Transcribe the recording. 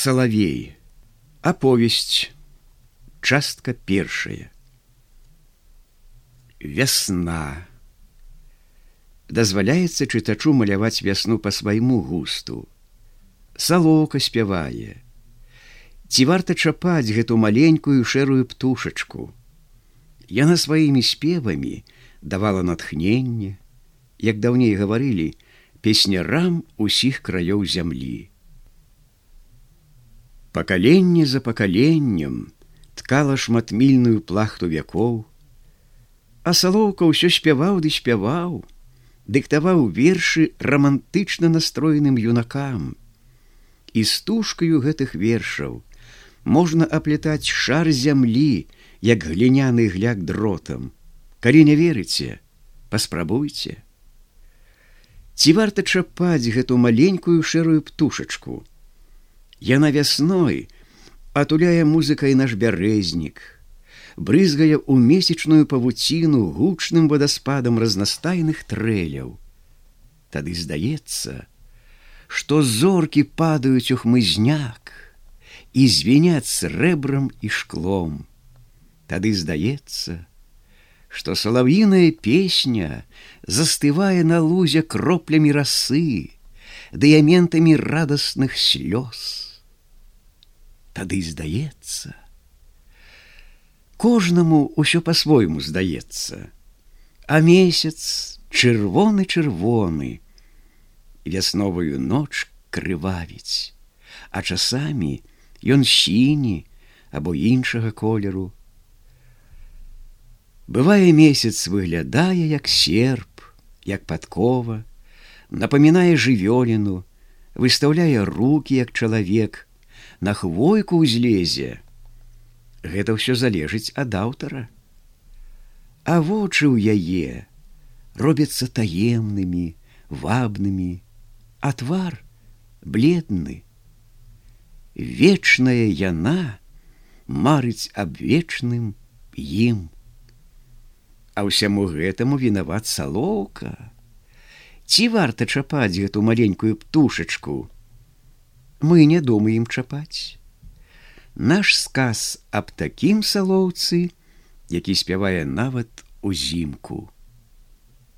Салавей. Аповесць. Частка першая. Вясна. Дазваляецца чытачу маляваць вясну па свайму густу. Салоўка спявае. Ці варта чапаць гэту маленькую шэрую птушачку. Яна сваімі спевамі давала натхненне, як даўней гаварылі, песнярам усіх краёў зямлі. Пакаленне за пакаленнем ткала шматмільную плахту вякоў, А салоўка ўсё спяваў ды спяваў, дыктаваў вершы рамантычна настроеным юнакам. І стужкаю гэтых вершаў можна аплетаць шар зямлі, як гліняны гляк дротам. Калі не верыце, паспрабуйце. Ці варта чапаць гэту маленькую шэрую птушачку, Яна вясной атуляе музыкай наш бярэзнік, брызгае ў месячную павуціну гучным вадаспадам разнастайных трэляў. Тады здаецца, што зоркі падаюць у хмызняк і звеняць срэбрам і шклом. Тады здаецца, што салавіная песня застывае на лузе кроплямі расы, дыяментамі радасных слёз тады здаецца. Кожнаму ўсё по-свойму здаецца, А месяц чырвоны чырвоны, вясновую ноч крывавіць, а часамі ён сіні або іншага колеру. Бывае месяц выглядае як серп, як падкова, напамінае жывёліну, выстаўляе руки як чалавек, на хвойку ўзлезе. Гэта ўсё залежыць ад аўтара. А вочы ў яе робяцца таемнымі, вабнымі, а твар бледны. Вечная яна марыць аб вечным ім. А ўсяму гэтаму вінават салоўка. Ці варта чапаць гэту маленькую птушачку, мы не думаем чапаць. Наш сказ аб такім салоўцы, які спявае нават узімку.